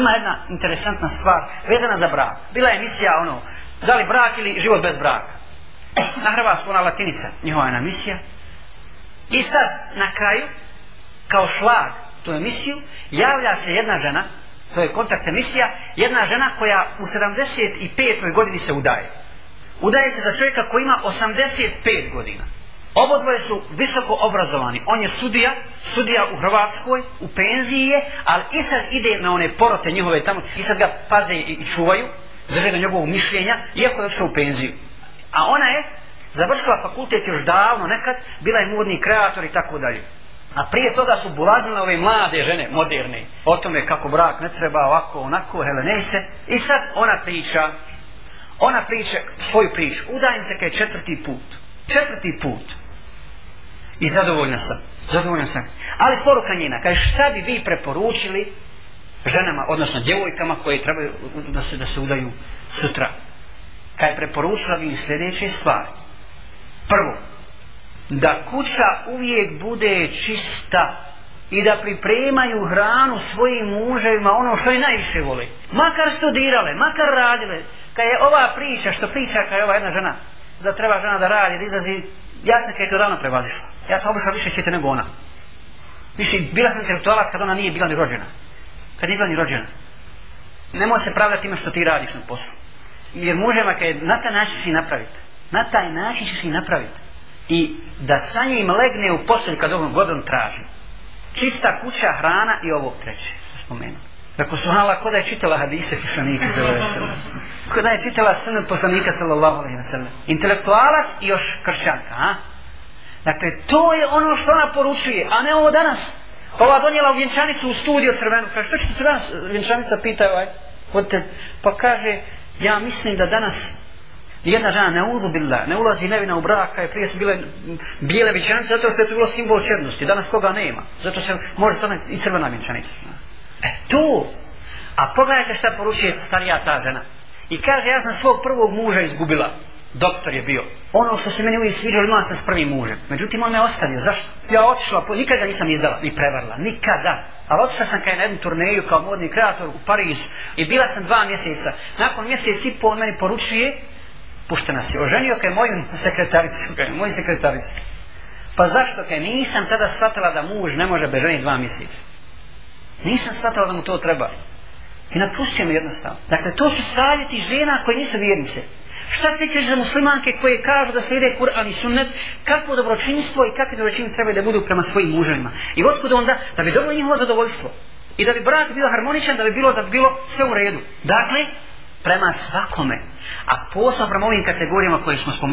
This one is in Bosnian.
Ima jedna interesantna stvar vezana za brak. Bila je emisija ono, da li brak ili život bez braka. Na Hrvatsku ona latinica, njihova je emisija. I sad, na kraju, kao šlag tu emisiju, javlja se jedna žena, to je kontakt emisija, jedna žena koja u 75. godini se udaje. Udaje se za čovjeka koji ima 85 godina obodvoje su visoko obrazovani on je sudija, sudija u Hrvatskoj u penziji je, ali i sad ide na one porote njihove tamo i sad ga paze i čuvaju drže ga njegovog mišljenja, iako je u penziju a ona je završila fakultet još davno nekad bila je modni kreator i tako dalje a prije toga su bulazile ove mlade žene moderne, o tome kako brak ne treba ovako, onako, hele ne se i sad ona priča ona priča svoju priču udajem se kaj četvrti put četvrti put I zadovoljna sam. Zadovoljna sam. Ali poruka njena, kaj šta bi vi preporučili ženama, odnosno djevojkama koje trebaju da se, da se udaju sutra. Kaj preporučila bi im sljedeće stvari. Prvo, da kuća uvijek bude čista i da pripremaju hranu svojim muževima ono što je najviše vole. Makar studirale, makar radile, kad je ova priča što priča kad je ova jedna žena, da treba žena da radi, da izlazi ja sam kada je to rano prevazišla. Ja sam obišla više sjeća nego ona. Više, bila sam intelektualac kad ona nije bila ni rođena. Kad nije bila ni rođena. Nemoj se pravljati ima što ti radiš na poslu. Jer muževa kada je na taj način si napraviti. Na taj način će si napraviti. I da sa njim legne u poslu kad ovom godom traži. Čista kuća, hrana i ovo treće. Spomenu. Dakle, su hala kod je čitala hadise, kišanike, zelo je se kada je čitala sunet poslanika sallallahu alaihi wa sallam intelektualac i još kršćanka a? dakle to je ono što ona poručuje a ne ovo danas ova donijela vjenčanicu u studiju crvenu kaže što će se danas vjenčanica pita ovaj, odite, pa kaže ja mislim da danas jedna žena ne uzubila, ne ulazi nevina u brak kaj prije su bile bijele vjenčanice zato što je to bilo simbol čednosti danas koga nema zato se može stane i crvena vjenčanica e tu a pogledajte šta poručuje starija ta žena I kaže, ja sam svog prvog muža izgubila. Doktor je bio. Ono što se meni uvijek sviđalo, imala sam s prvim mužem. Međutim, on me ostavio. Zašto? Ja otišla, po... nikada nisam izdala ni prevarila. Nikada. Ali otišla sam kaj na jednu turneju kao modni kreator u Pariz. I bila sam dva mjeseca. Nakon mjeseci i pol meni poručuje, pušte nas je, oženio kaj moju sekretaricu. Kaj moju sekretaricu. Pa zašto kaj nisam tada shvatila da muž ne može bežaniti dva mjeseca. Nisam shvatila da mu to treba. I napustimo jednostavno. Dakle, to su savjeti žena koje nisu vjernice. Šta ti ćeš za muslimanke koje kažu da slijede Kur'an i sunnet, kako dobročinstvo i kakve dobročinstvo trebaju da budu prema svojim muževima. I otkud onda, da bi dobilo njihovo zadovoljstvo. I da bi brak bio harmoničan, da bi bilo, da bi bilo sve u redu. Dakle, prema svakome. A posao prema ovim kategorijama koje smo spomenuli.